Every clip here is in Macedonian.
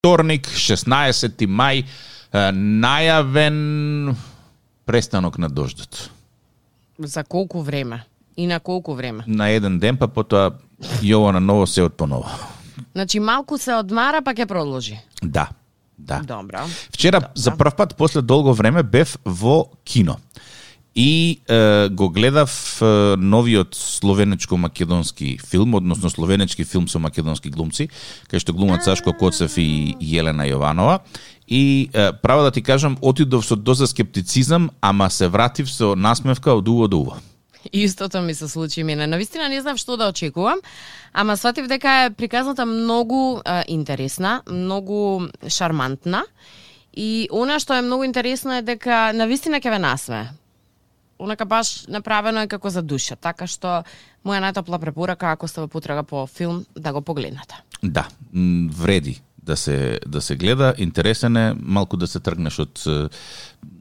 вторник, 16 мај, најавен престанок на дождот. За колку време? И на колку време? На еден ден, па потоа Јована ново се од поново. Значи малку се одмара па ќе продолжи. Да, да. Добро. Вчера за прв пат после долго време бев во кино. И е, го гледав е, новиот словенечко-македонски филм, односно словенечки филм со македонски глумци, кај што глумат Сашко Коцев и Јелена Јованова. И е, право да ти кажам, отидов со доза скептицизам, ама се вратив со насмевка од уво до уво. Истото ми се случи мене. Навистина не знам што да очекувам, ама сватив дека е приказната многу е, интересна, многу шармантна и она што е многу интересно е дека на вистина ќе ве насме. Онака баш направено е како за душа, така што моја најтопла препорака ако сте во потрага по филм да го погледнете. Да, вреди да се да се гледа, интересен е малку да се тргнеш од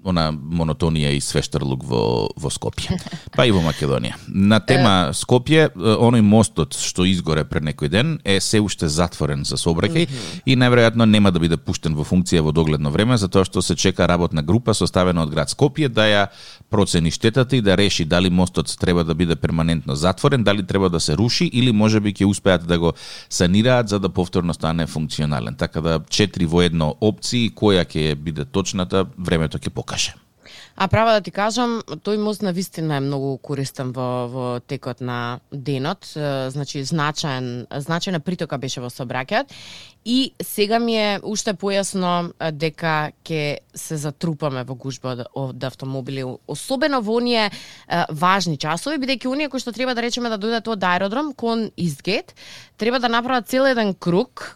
она монотонија и свештерлук во во Скопје, па и во Македонија. На тема Скопје, оној мостот што изгоре пред некој ден е се уште затворен за сообраќај mm -hmm. и најверојатно нема да биде пуштен во функција во догледно време затоа што се чека работна група составена од град Скопје да ја процени штетата и да реши дали мостот треба да биде перманентно затворен, дали треба да се руши или можеби ќе успеат да го санираат за да повторно стане функционален. Така да четири во едно опции, која ќе биде точната, времето ќе покаже. А право да ти кажам, тој мост на вистина е многу користен во, во текот на денот. Значи, значаен, значајна притока беше во сообраќајот. И сега ми е уште појасно дека ќе се затрупаме во гужба од, од автомобили, особено во оние важни часови, бидејќи оние кои што треба да речеме да дојдат од аеродром кон Изгет, треба да направат цел еден круг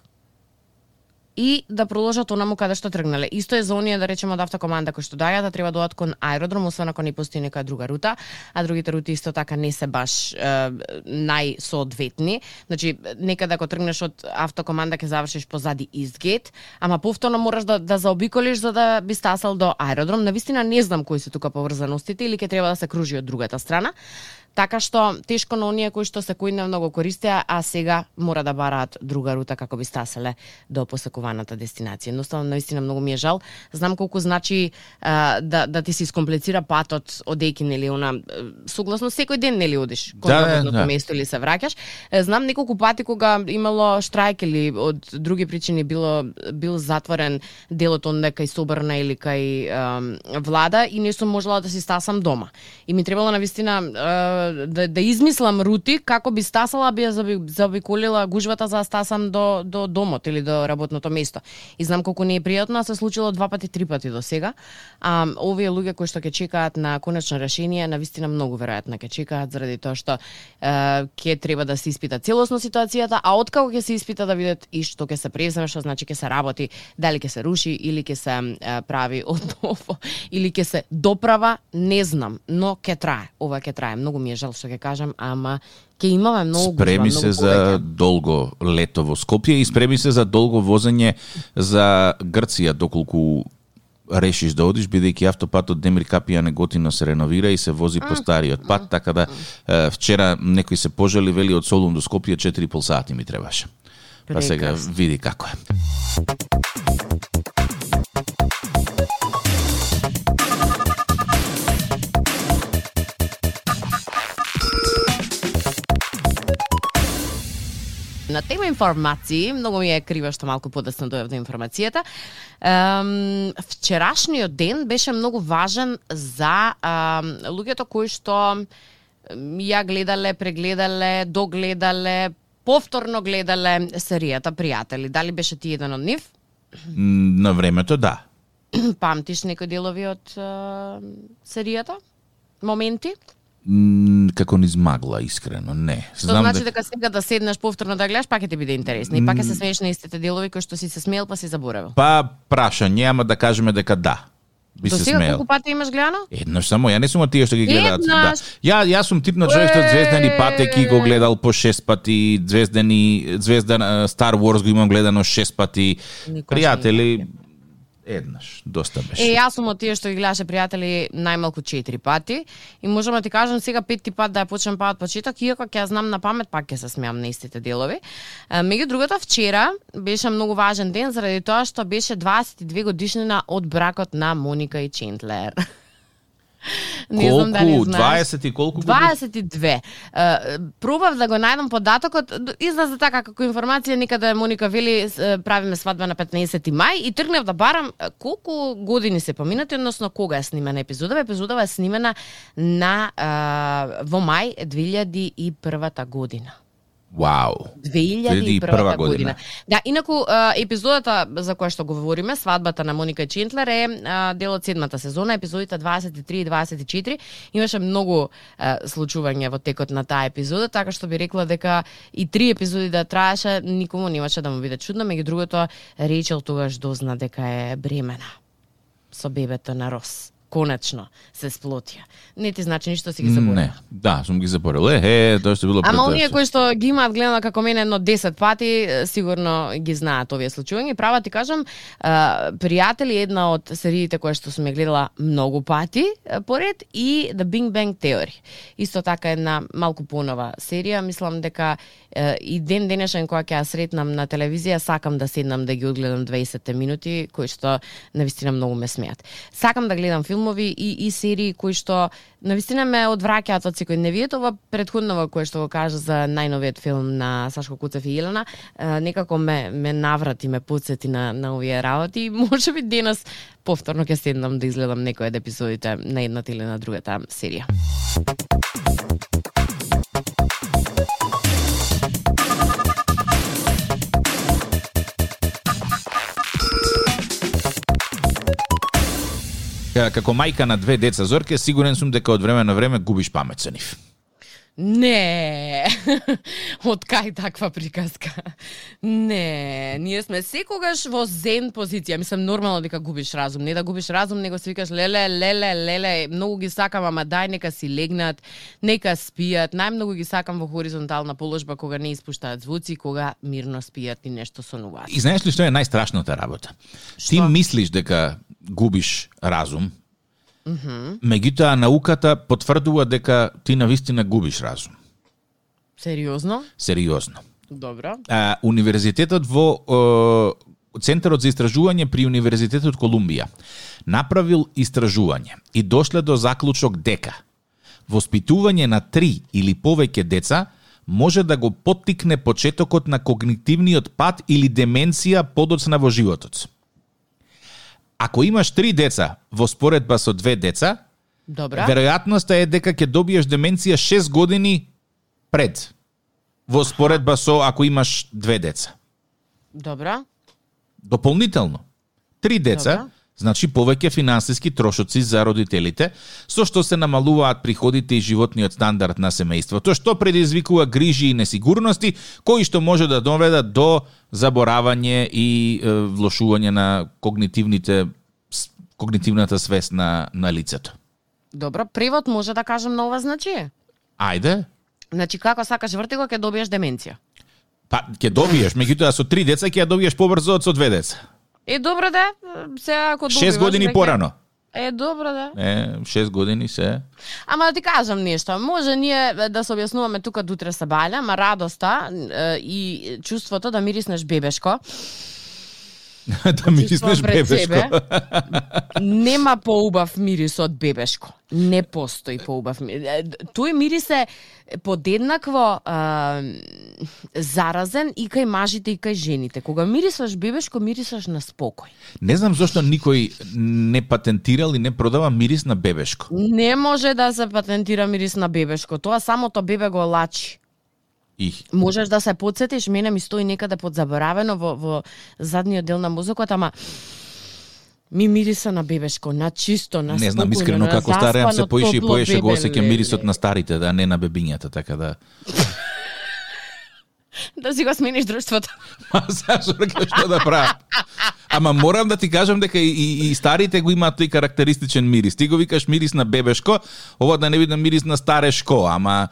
и да продолжат онаму каде што тргнале. Исто е за оние да речеме од автокоманда кои што дајат, да треба да одат кон аеродром, освен ако не постои нека друга рута, а другите рути исто така не се баш е, најсоодветни. Значи, некаде ако тргнеш од автокоманда ќе завршиш позади Изгет, ама повторно мораш да, да заобиколиш за да би стасал до аеродром. Навистина не знам кои се тука поврзаностите или ќе треба да се кружи од другата страна. Така што тешко на оние кои што секојдневно го користеа, а сега мора да бараат друга рута како би стаселе до посекуваната дестинација. Едноставно, наистина многу ми е жал. Знам колку значи а, да да ти се искомплицира патот одејќи нели она согласно секој ден нели одиш кон да, работното да. место или се враќаш. Знам неколку пати кога имало штрајк или од други причини било бил затворен делот онде кај Собрна или кај а, влада и не сум можела да си стасам дома. И ми требало на вистина да, да измислам рути како би стасала би ја заобиколила гужвата за да стасам до до домот или до работното место. И знам колку не е пријатно, а се случило два пати, три пати до сега. А овие луѓе кои што ќе чекаат на конечно решение, на вистина многу веројатно ќе чекаат заради тоа што е, ќе треба да се испита целосно ситуацијата, а откако ќе се испита да видат и што ќе се преземе, што значи ќе се работи, дали ќе се руши или ќе се е, прави одново или ќе се доправа, не знам, но ќе трае. Ова ќе трае. Многу ми е жал што ќе кажам, ама ќе имаме многу Спреми гужва, се многу за повеќе. долго лето во Скопје и спреми се за долго возење за Грција доколку решиш да одиш, бидејќи автопатот Демир Капија неготино се реновира и се вози по стариот пат, така да е, вчера некој се пожали, вели од Солун до Скопје 4,5 сати ми требаше. Па сега види како е. На тема информации, многу ми е крива што малку подесно дојав до информацијата. Ем, вчерашниот ден беше многу важен за ем, луѓето кои што ја гледале, прегледале, догледале, повторно гледале серијата Пријатели. Дали беше ти еден од нив? На времето да. Памтиш некои делови од е, серијата? Моменти? Како низ магла, искрено, не. Што значи дека сега да седнеш повторно да гледаш, пак ќе ти биде интересно и пак ќе се смееш на истите делови кои што си се смеел па си заборавил. Па прашање, ама да кажеме дека да. Би До се сега смеел. колку пати имаш гледано? Еднаш само, ја не сум од тие што ги гледаат. Да. Ја ја сум тип на човек што Звездани патеки го гледал по шест пати, Звездани Звездан Star Wars го имам гледано шест пати. Никогаш Пријатели Еднаш, доста беше. Е, јас сум од тие што ги гледаше пријатели најмалку 4 пати и можам да ти кажам сега петти пат да ја почнам па почеток, иако ќе ја знам на памет, пак ќе се смеам на истите делови. Меѓу другото, вчера беше многу важен ден заради тоа што беше 22 годишнина од бракот на Моника и Чентлер. Не знам дали колку? знаеш. 20 и колку години? 22. Е, Пробав да го најдам податокот, излезе така како информација некаде Моника вели е, правиме свадба на 15 мај и тргнав да барам колку години се поминати, односно кога е снимена епизодава. Епизодава е снимена на е, во мај 2001 година. Вау. 2001 2001 година. година. Да, инаку епизодата за која што говориме, свадбата на Моника и Чентлер е дел од седмата сезона, епизодите 23 и 24. Имаше многу случување во текот на таа епизода, така што би рекла дека и три епизоди да траеше, никому немаше да му биде чудно, меѓу другото Рейчел тогаш дозна дека е бремена со бебето на Рос. Конечно се сплотија. Не ти значи ништо си ги заборила. Не, да, сум ги заборил. Е, е, тоа што било Ама оние кои што ги имаат гледано како мене едно 10 пати, сигурно ги знаат овие случувања. Права ти кажам, пријатели една од сериите кои што сум ја гледала многу пати поред и The Big Bang Theory. Исто така една малку понова серија, мислам дека и ден денешен кога ќе ја сретнам на телевизија, сакам да седнам да ги одгледам 20 минути кои што навистина многу ме смеат. Сакам да гледам филмови и, и серии кои што навистина ме одвраќаат од секој. Невиет ова претходново кое што го кажа за најновиот филм на Сашко Куцев и Елена, некако ме ме наврати, ме подсети на на овие работи. И можеби денес повторно ќе седнам да изгледам некој од епизодите на едната или на другата серија. Како мајка на две деца Зорке, сигурен сум дека од време на време губиш памет со нив. Не, од кај таква приказка? Не, ние сме секогаш во зен позиција. Мислам нормално дека губиш разум, не да губиш разум, него си викаш леле, леле, леле, многу ги сакам, ама дај нека си легнат, нека спијат. Најмногу ги сакам во хоризонтална положба кога не испуштаат звуци, кога мирно спијат и нешто сонуваат. И знаеш ли што е најстрашната работа? Ти Што? мислиш дека губиш разум, меѓутоа науката потврдува дека ти навистина губиш разум. Сериозно? Сериозно. Добро. а, универзитетот во е, Центарот за истражување при Универзитетот Колумбија направил истражување и дошле до заклучок дека воспитување на три или повеќе деца може да го поттикне почетокот на когнитивниот пат или деменција подоцна во животот. Ако имаш три деца во споредба со две деца, Добро. веројатноста е дека ќе добиеш деменција 6 години пред во споредба со ако имаш две деца. Добро. Дополнително, три деца, Добро. Значи повеќе финансиски трошоци за родителите, со што се намалуваат приходите и животниот стандард на семејството, што предизвикува грижи и несигурности, кои што може да доведат до заборавање и влошување на когнитивните когнитивната свест на, на лицето. Добро, превод може да кажем на ова значи. Ајде, Значи како сакаш вртиго ќе добиеш деменција. па ќе добиеш, меѓутоа со три деца ќе ја добиеш побрзо од со две деца. Е добро да, сега ако добиваш Шест години веќе- порано. Е добро да. Е, шест години се. Ама да ти кажам нешто, може ние да се објаснуваме тука дутре са балја, ама радоста е, и чувството да мириснеш бебешко, да чувствувам пред бебешко. себе. Нема поубав мирис од бебешко. Не постои поубав мирис. Тој мирис е подеднакво е, заразен и кај мажите и кај жените. Кога мирисаш бебешко, мирисаш на спокој. Не знам зошто никој не патентирал и не продава мирис на бебешко. Не може да се патентира мирис на бебешко. Тоа самото бебе го лачи. И Можеш да се подсетиш, мене ми стои некаде подзаборавено во, во задниот дел на мозокот, ама ми мириса на бебешко, на чисто, на не знам искрено како стареам се поише и поише го осеќам мирисот на старите, да не на бебињата, така да. Да си го смениш друштвото. Ма зашто што да правам? Ама морам да ти кажам дека и, и, и старите го имаат тој карактеристичен мирис. Ти го викаш мирис на бебешко, ова да не видам мирис на старешко, ама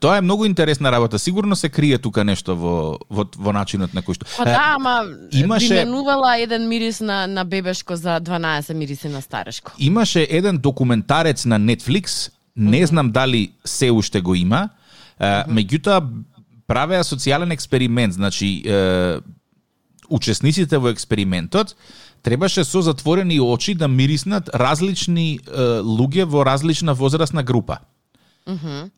тоа е многу интересна работа. Сигурно се крие тука нешто во во, во начинот на кој што. Па да, ама имаше- би менувала еден мирис на, на бебешко за 12 мириси на старешко. Имаше еден документарец на Netflix, не знам дали се уште го има, меѓутоа правеа социјален експеримент, значи учесниците во експериментот требаше со затворени очи да мириснат различни е, луѓе во различна возрастна група.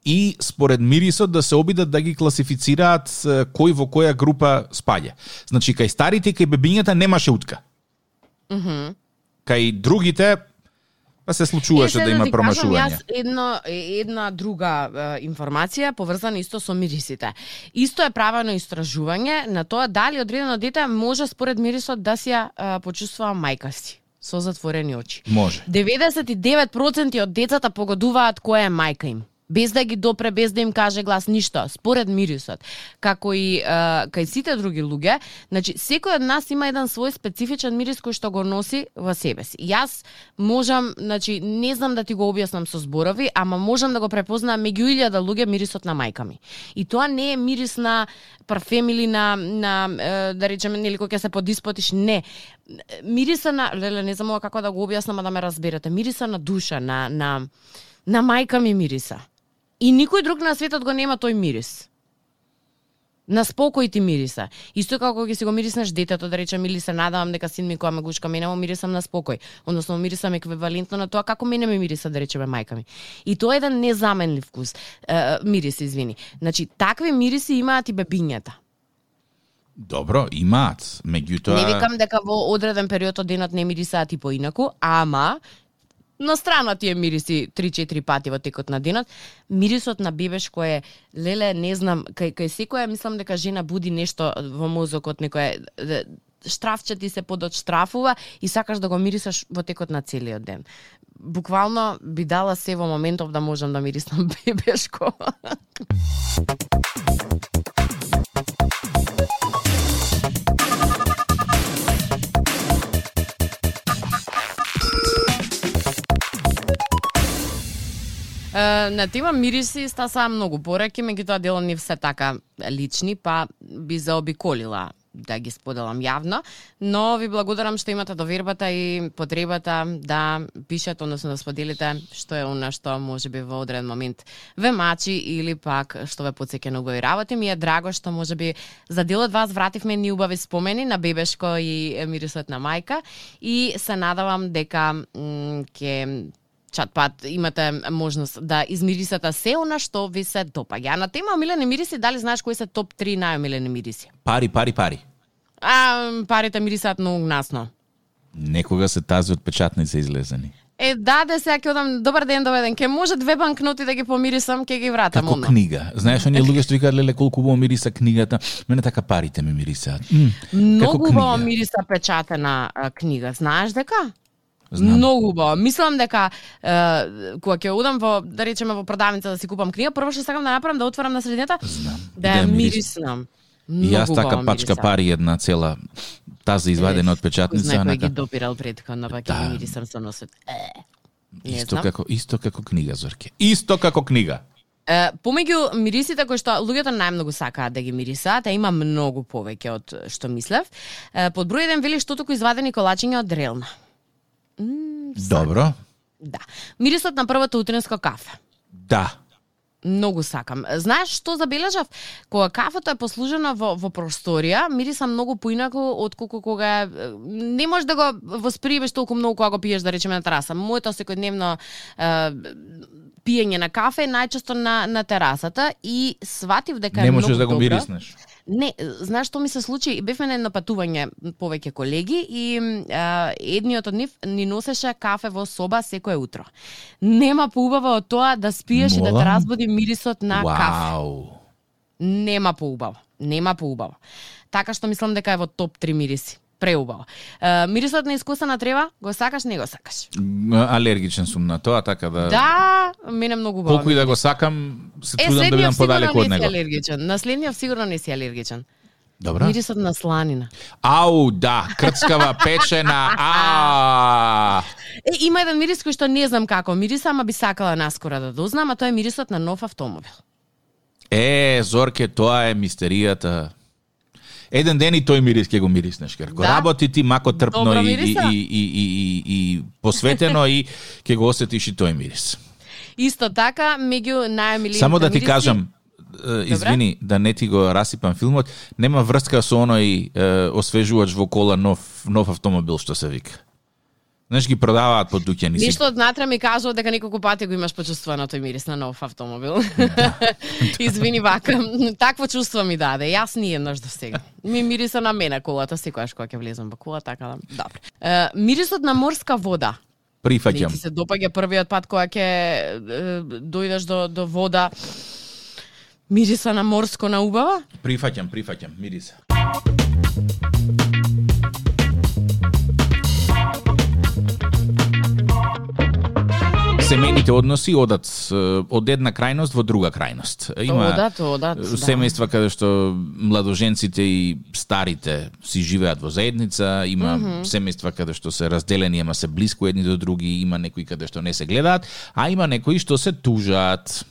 И според мирисот да се обидат да ги класифицираат кој во која група спаѓа. Значи кај старите и кај бебињата немаше утка. Кај другите па се случуваше Е, да има кажам промашување. Јас едно, една друга е, информација поврзана исто со мирисите. Исто е правено истражување на тоа дали одредено дете може според мирисот да си ја е, почувствува мајка си со затворени очи. Може. 99% од децата погодуваат која е мајка им без да ги допре, без да им каже глас ништо, според мирисот. Како и е, кај сите други луѓе, значи секој од нас има еден свој специфичен мирис кој што го носи во себе си. Јас можам, значи не знам да ти го објаснам со зборови, ама можам да го препознаам меѓу илјада луѓе мирисот на мајка ми. И тоа не е мирис на парфем или на, на да речеме, нели кој ќе се подиспотиш, не. Мириса на, леле, не знам како да го објаснам, а да ме разберете. Мириса на душа, на, на, на мајка ми мириса. И никој друг на светот го нема тој мирис. На спокој ти мириса. Исто како ќе си го мириснеш детето, да речем, или се надавам дека син ми која ме гушка мене, му мирисам на спокој. Односно, мирисам еквивалентно на тоа како мене ме мириса, да речеме, мајка ми. И тоа е еден незаменлив вкус. Е, мирис, извини. Значи, такви мириси имаат и бебињата. Добро, имаат. Меѓутоа Не викам дека во одреден период од денот не мирисаат и поинаку, ама на страна тие мириси 3-4 пати во текот на денот, мирисот на бебешко е леле, не знам, кај кај секоја мислам дека жена буди нешто во мозокот, некоја штрафче ти се подотштрафува и сакаш да го мирисаш во текот на целиот ден. Буквално би дала се во моментов да можам да мириснам бебешко. Е, на тема мириси стаса многу пораки, меѓутоа дел не се така лични, па би заобиколила да ги споделам јавно, но ви благодарам што имате довербата и потребата да пишете, односно да споделите што е она што може би во одреден момент ве мачи или пак што ве подсеќа на убави работи. Ми е драго што може би за дел од вас вративме ни убави спомени на бебешко и мирисот на мајка и се надавам дека ќе чат-пат имате можност да измирисате се она што ви се допаѓа. На тема омилени мириси, дали знаеш кои се топ 3 најомилени мириси? пари, пари, пари. А, парите мирисаат многу гнасно. Некога се тази од печатница излезени. Е, да, да сега ќе одам, добар ден, добар ден, ке може две банкноти да ги помирисам, ке ги вратам. Како книга. Знаеш, оние луѓе што викаат леле колку убаво мириса книгата. Мене така парите ми мирисаат. М, Многу убаво мириса печатена книга, знаеш дека? Знам. Многу убаво. Мислам дека е, кога ќе одам во да речеме во продавница да си купам книга, прво што сакам да направам да отворам на средината, Знам. да ја мириснам. И јас Многу така пачка мириса. пари една цела таза извадена од печатница. Знај кој ги допирал предходно, па ќе Да. мирисам со носот. Е, Исто знам. како исто како книга Зорке. Исто како книга. Е, помеѓу мирисите кои што луѓето најмногу сакаат да ги мирисаат, а има многу повеќе од што мислев. Е, под број еден вели што туку извадени колачиња од Добро. да. Мирисот на првото утренско кафе. Да. Многу сакам. Знаеш што забележав? Кога кафето е послужено во, во просторија, мириса многу поинаку отколку кога е, не можеш да го восприемеш толку многу кога го пиеш да речеме на тераса. Моето секојдневно е, пиење на кафе е најчесто на на терасата и сватив дека е Не можеш многу да го мириснеш. Не, знаеш што ми се случи? Бевме на едно патување повеќе колеги и а, едниот од нив ни носеше кафе во соба секое утро. Нема поубаво од тоа да спиеш и да те Молам? разбуди мирисот на кафе. Вау. Нема поубаво. Нема поубаво. Така што мислам дека е во топ 3 мириси. Преубаво. Е, мирисот на искусана трева, го сакаш, не го сакаш. Алергичен сум на тоа, така да... Да, мене многу убаво. Колку и да го сакам, се Е, трудам да бидам подалеку од него. алергичен. На следниот сигурно не си алергичен. Добра. Мирисот на сланина. Ау, да, крцкава печена. А. Е, има еден мирис кој што не знам како мириса, ама би сакала наскоро да дознам, а тоа е мирисот на нов автомобил. Е, Зорке, тоа е мистеријата. Еден ден и тој мирис ќе го мириснеш, ker го Да. работи ти мако трпно и, и, и, и, и, и, и посветено и ќе го осетиш и тој мирис. Исто така, меѓу најмилените Само да ти кажам, извини, да не ти го расипам филмот, нема врска со оној е, освежувач во кола нов, нов автомобил што се вика. Знаеш, ги продаваат по дуќани си. Нешто од натре ми кажува дека неколку пати го имаш почувствувано тој мирис на нов автомобил. Извини вака, такво чувство ми даде. Јас ни еднаш до сега. Ми мириса на мене колата секогаш кога ќе влезам во кола, така да. Добро. Е, мирисот на морска вода. Прифаќам. ти се допаѓа првиот пат кога ќе дојдеш до до вода. Мириса на морско на убава? Прифаќам, прифаќам, мириса. Семејните односи одат од една крајност во друга крајност. Има Одат, одат, да. семејства каде што младоженците и старите си живеат во заедница, има mm -hmm. семејства каде што се разделени, ама се блиску едни до други, има некои каде што не се гледаат, а има некои што се тужат.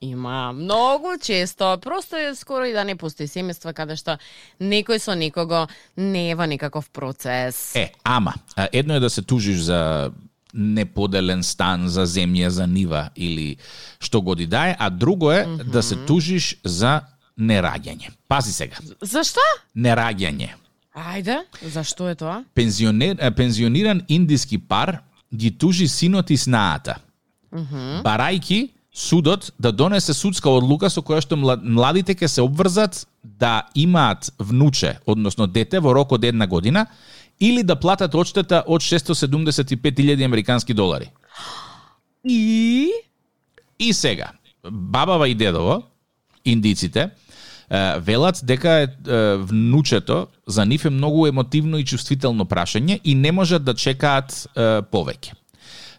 Има многу често, просто е скоро и да не постои семејства каде што некој со некого не е во некаков процес. Е, ама, едно е да се тужиш за неподелен стан, за земја, за нива или што годи да е, а друго е mm -hmm. да се тужиш за нераѓање. Пази сега, Зашто? нераѓање. Ајде, зашто е тоа? Пензионер, пензиониран индиски пар ги тужи синот и снаата. Mm -hmm. Барајки судот да донесе судска одлука со која што мла- младите ќе се обврзат да имаат внуче, односно дете во рок од една година, или да платат одштета од 675.000 американски долари. И И сега, бабава и дедово, индиците, велат дека внучето за нив е многу емотивно и чувствително прашање и не можат да чекаат повеќе.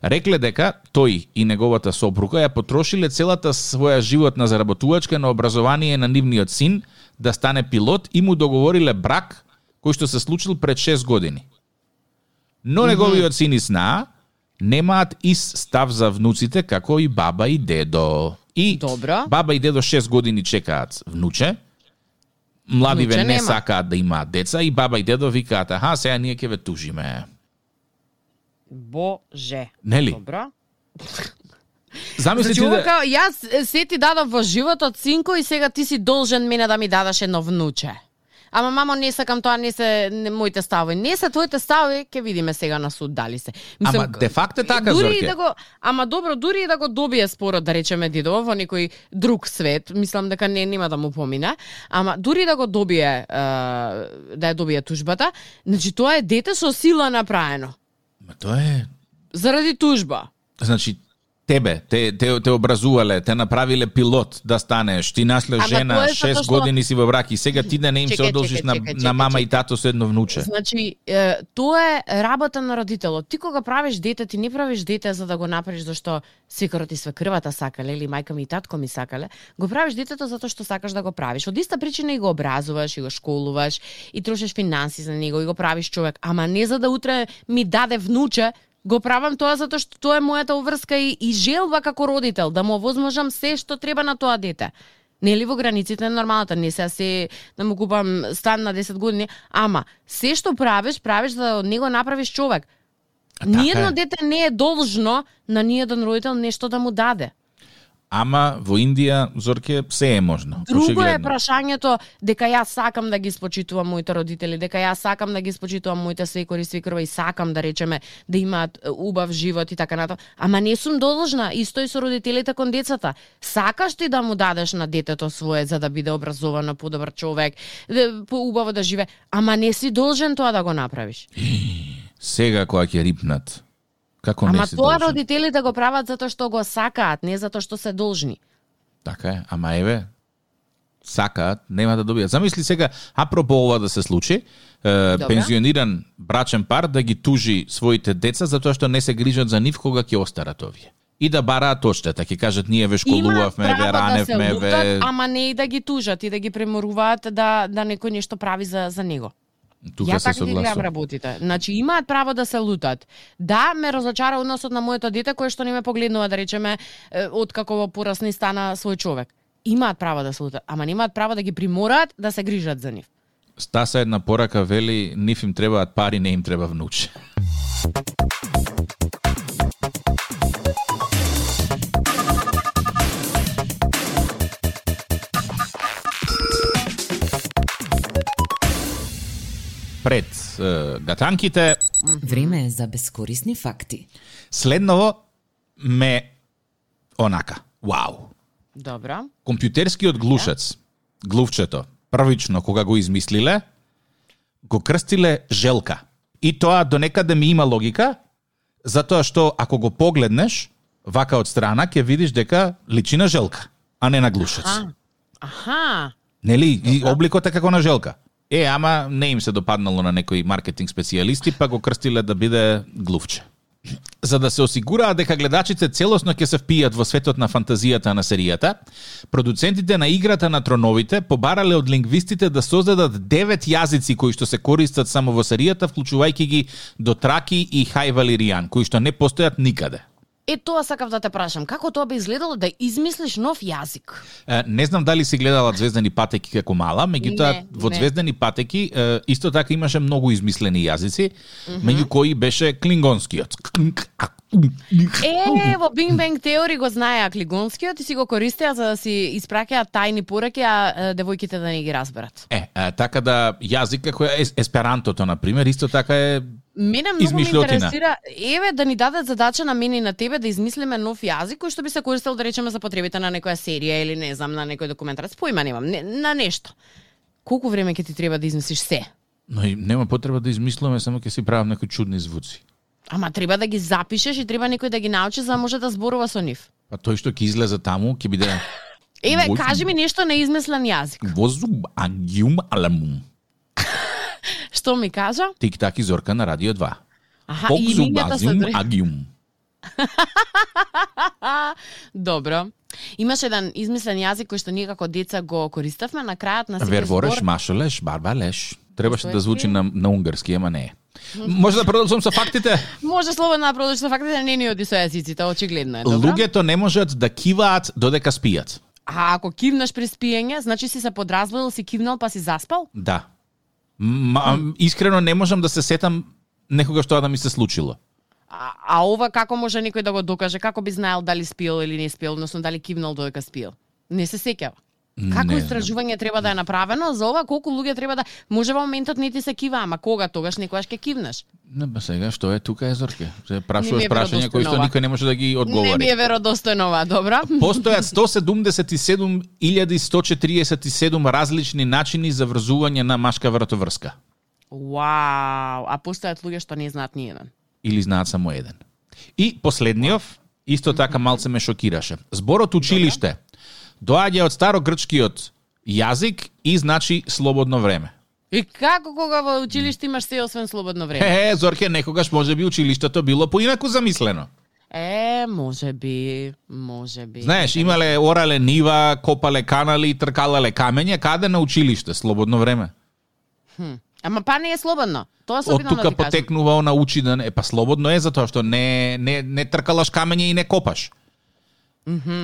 Рекле дека тој и неговата сопруга ја потрошиле целата своја животна заработувачка на образование на нивниот син да стане пилот и му договориле брак кој што се случил пред 6 години. Но неговиот син и сна немаат ист став за внуците како и баба и дедо. И Добро. баба и дедо 6 години чекаат внуче. Младиве Внуче не нема. сакаат да имаат деца и баба и дедо викаат, аха, сега ние ќе ве тужиме. Боже. Нели? Добро. Замисли Значи, ти да... као, јас се ти дадов во животот синко и сега ти си должен мене да ми дадеш едно внуче. Ама мамо не сакам тоа, не се не, моите ставови. Не се твоите ставови, ќе видиме сега на суд дали се. Ама де факт е така, дури Зорке. и да го, ама добро, дури и да го добие спорот, да речеме дедово во некој друг свет, мислам дека не нема да му помине, ама дури да го добие, е, да ја добие тужбата, значи тоа е дете со сила направено. Ма тоа е... Заради тужба. Значи, тебе, те, те, те образувале, те направиле пилот да станеш, ти насле жена, тоа е 6 затоа што- години си во брак и сега ти да не им се Чекај, одолжиш чекај, на, чекај, на мама и тато со едно внуче. Значи, е, тоа е работа на родителот. Ти кога правиш дете, ти не правиш дете за да го направиш зашто секарот и свекрвата сакале или мајка ми и татко ми сакале. Го правиш детето затоа што сакаш да го правиш. Од иста причина и го образуваш, и го школуваш, и трошиш финанси за него, и го правиш човек. Ама не за да утре ми даде внуче, го правам тоа затоа што тоа е мојата обврска и, и желба како родител, да му овозможам се што треба на тоа дете. Нели во границите на нормалната, не се се да му купам стан на 10 години, ама се што правиш, правиш за да од него направиш човек. Така Ниедно е. дете не е должно на ниеден родител нешто да му даде. Ама во Индија, Зорке, се е можно. Друго е прашањето дека јас сакам да ги спочитувам моите родители, дека јас сакам да ги спочитувам моите свекори и свекрва и сакам да речеме да имаат убав живот и така натаму. Ама не сум должна, исто и со родителите кон децата. Сакаш ти да му дадеш на детето свое за да биде образовано, подобар човек, да, поубаво да живе, ама не си должен тоа да го направиш. Сега кога ќе рипнат. Како не Ама си тоа должен? родителите го прават затоа што го сакаат, не затоа што се должни. Така е, ама еве, сакаат, нема да добијат. Замисли сега, апропо ова да се случи, е, пензиониран брачен пар да ги тужи своите деца затоа што не се грижат за нив кога ќе остарат овие. и да бараат одштета. Ќе кажат ние ве школувавме, ве право да ве... ама не и да ги тужат и да ги преморуваат да да некој нешто прави за за него. Тука Ја се така ги гледам работите. Значи имаат право да се лутат. Да, ме разочара односот на моето дете кое што не ме погледнува да речеме е, откако во порасни стана свој човек. Имаат право да се лутат, ама немаат право да ги примораат да се грижат за нив. Стаса една порака вели, нив им требаат пари, не им треба внуче. Пред е, гатанките, Време е за бескорисни факти. следново ме онака. Вау. Добро. Компјутерскиот глушец, глувчето, првично кога го измислиле, го крстиле Желка. И тоа до некаде ми има логика, затоа што ако го погледнеш, вака од страна, ќе видиш дека личи на Желка, а не на глушец. А. Аха. Нели? И обликот е како на Желка. Е, ама не им се допаднало на некои маркетинг специјалисти, па го крстиле да биде глувче. За да се осигураат дека гледачите целосно ќе се впијат во светот на фантазијата на серијата, продуцентите на играта на троновите побарале од лингвистите да создадат девет јазици кои што се користат само во серијата, вклучувајќи ги Дотраки и Хајвалиријан, кои што не постојат никаде. Е тоа сакав да те прашам, како тоа би изгледало да измислиш нов јазик? Е, Не знам дали си гледала Звездани патеки како мала, меѓутоа во не. Звездани патеки е, исто така имаше многу измислени јазици, меѓу кои беше клингонскиот. Е, во Big Bang Theory го знаеа клигонскиот и си го користеа за да си испраќаат тајни пораки, а девојките да не ги разберат. Е, е, така да јазик како е ес- есперантото на пример, исто така е Мене многу ме интересира, еве да ни дадат задача на мене и на тебе да измислиме нов јазик кој што би се користел да речеме за потребите на некоја серија или не знам на некој документар. Поима немам, не, на нешто. Колку време ќе ти треба да измислиш се? но и нема потреба да измислуваме, само ќе си правам некои чудни звуци. Ама треба да ги запишеш и треба некој да ги научи за да може да зборува со нив. Па тој што ќе излезе таму ќе биде Еве, кажи ми нешто неизмислен јазик. возуб агиум аламум. Што ми кажа? Тик так и Зорка на Радио 2. Аха, и Покзуб имињата се азиум дре- агиум. Добро. Имаше еден измислен јазик кој што ние како деца го користавме на крајот на секој Вервореш, машолеш, барбалеш. Требаше да звучи на, на унгарски, ама не е. Може да продолжам со фактите? Може слободно да продолжиш со фактите не ни оди со јазиците, очигледно е, добро? Луѓето не можат да киваат додека спијат. А ако кивнеш при спиење, значи си се подразбил, си кивнал па си заспал? Да. Ма, искрено не можам да се сетам некогаш тоа да ми се случило. А, а ова како може некој да го докаже? Како би знаел дали спиел или не спиел, односно дали кивнал додека спиел? Не се сеќава. Како Не истражување треба да е направено за ова колку луѓе треба да може во моментот не ти се кива, ама кога тогаш некогаш ќе кивнеш? Не, ба сега, што е тука е Зорке? Се Не прашуваш прашања кои што никој не може да ги Не ми одговори. е веродостојно ова, добра? Постојат 177.147 различни начини за врзување на машка вратоврска. Вау, а постојат луѓе што не знаат ни еден. Или знаат само еден. И последниот, исто така малце ме шокираше. Зборот училиште доаѓа од старогрчкиот јазик и значи слободно време. И како кога во училиште имаш се освен слободно време? Е, Зорке, некогаш може би училиштето било поинаку замислено. Е, може би, може би. Знаеш, имале орале нива, копале канали, тркалале камења, каде на училиште, слободно време. Ама па не е слободно. Тоа се Од да тука потекнува она учи не, е, па слободно е затоа што не не не тркалаш камење и не копаш.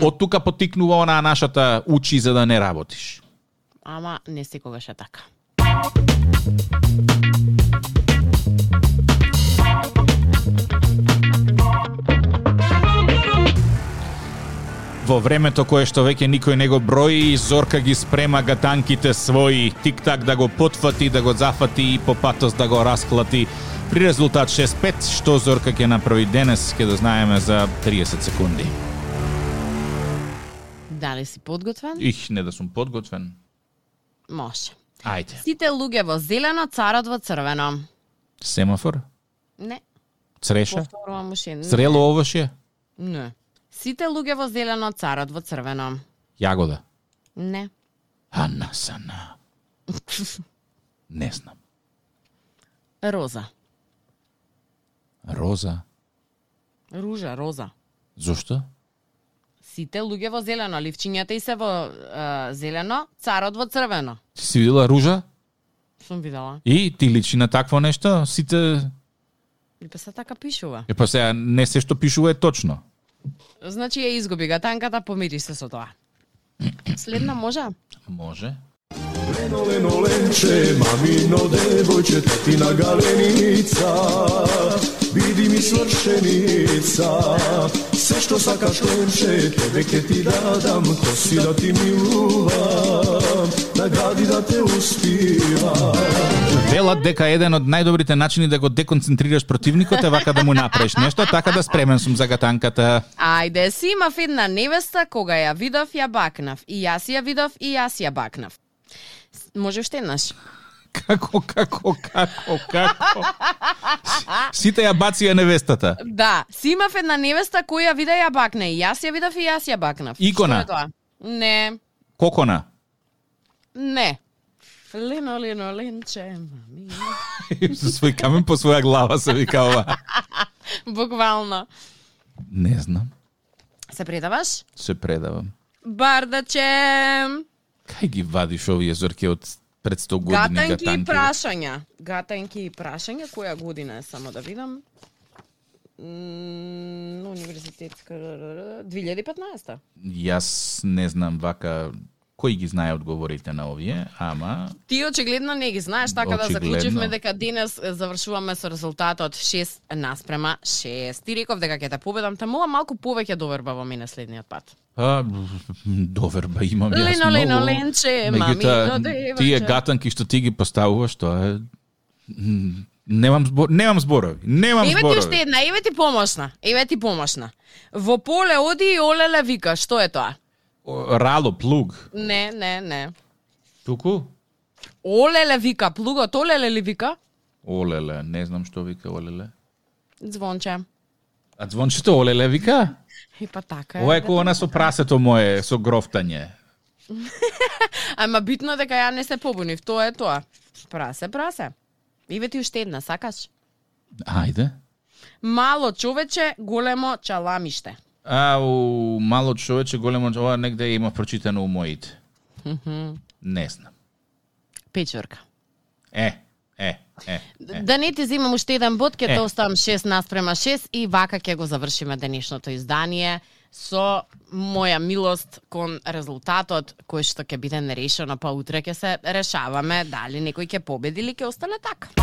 Од тука потикнува она нашата учи за да не работиш. Ама не секогаш е така. Во времето кое што веќе никој не го брои, Зорка ги спрема гатанките своји, тик-так да го потфати, да го зафати и по патос да го расклати. При резултат 6-5, што Зорка ќе направи денес, ќе да знаеме за 30 секунди. Дали си подготвен? Их, не да сум подготвен. Може. Ајде. Сите луѓе во зелено, царот во црвено. Семафор? Не, Цреша? повторувам уште. Не. Зрело овошје? Не. Сите луѓе во зелено, царот во црвено. Јагода? Не. Анасана. Не знам. Роза. Роза? Ружа, роза. Зошто? Сите луѓе во зелено, ливчињата и се во е, зелено, царот во црвено. Ти си видела ружа? Сум видела. И ти личи на такво нешто? Сите... И па се така пишува. Е, па сега, не се што пишува е точно. Значи ја изгуби ga танката, помири се со тоа. Следна може? Може. Leno, leno, lenče, mamino devojče, tatina galenica, vidi mi svršenica, sve što sakaš lenče, tebe ke ti dadam, ko si da ti miluvam, nagradi da te uspivam. Велат дека еден од најдобрите начини да го деконцентрираш противникот е вака да му направиш нешто, така да спремен сум за гатанката. Ајде, си имав една невеста, кога ја видов, ја бакнав. И јас ја видов, и јас ја бакнав. Може уште еднаш. Како, како, како, како? Сите ја бација невестата. Да, си имав една невеста која ја виде ја бакне. И јас ја видов, и јас ја бакнав. Икона. Што е тоа? Не, Кокона. не. Лено, лено, ленче, мами. Со свој камен по своја глава се вика ова. Буквално. Не знам. Се предаваш? Се предавам. Бардаче. Кај ги вадиш овие зорке од пред 100 години Гатанки и гатанки? прашања. Гатанки и прашања, која година е само да видам? М, универзитетска 2015 Јас не знам вака кој ги знае одговорите на овие, ама Ти очигледно не ги знаеш, така да Очигледно. заклучивме дека денес завршуваме со резултатот 6 наспрема 6. Ти реков дека ќе те победам, те мола малку повеќе доверба во мене следниот пат. А, доверба имам јас Лено, лено, ленче, Меѓутоа, мамино девојче. тие гатанки што ти ги поставуваш, тоа е... Немам збор, немам зборови. Немам Еве ти зборови. уште една, еве ти помошна, еве ти помошна. Во поле оди и олеле вика, што е тоа? Рало, плуг. Не, не, не. Туку? Олеле вика, плугот олеле ли вика? Олеле, не знам што вика олеле. Звонче. А звончето олеле вика? И па така е. Ова е кој она со прасето мое, со грофтање. Ама битно дека ја не се побунив, тоа е тоа. Прасе, прасе. Иве ти уште една, сакаш? Ајде. Мало човече, големо чаламиште. А, у мало човече, големо, ова негде има прочитано у моите. Не знам. Печорка. Е, е, е. е. Да не ти земам уште еден бод, ќе Е. оставам 6 наспрема 6 и вака ќе го завршиме денешното издание со моја милост кон резултатот кој што ќе биде нерешено, па утре ќе се решаваме дали некој ќе победи или ќе остане така.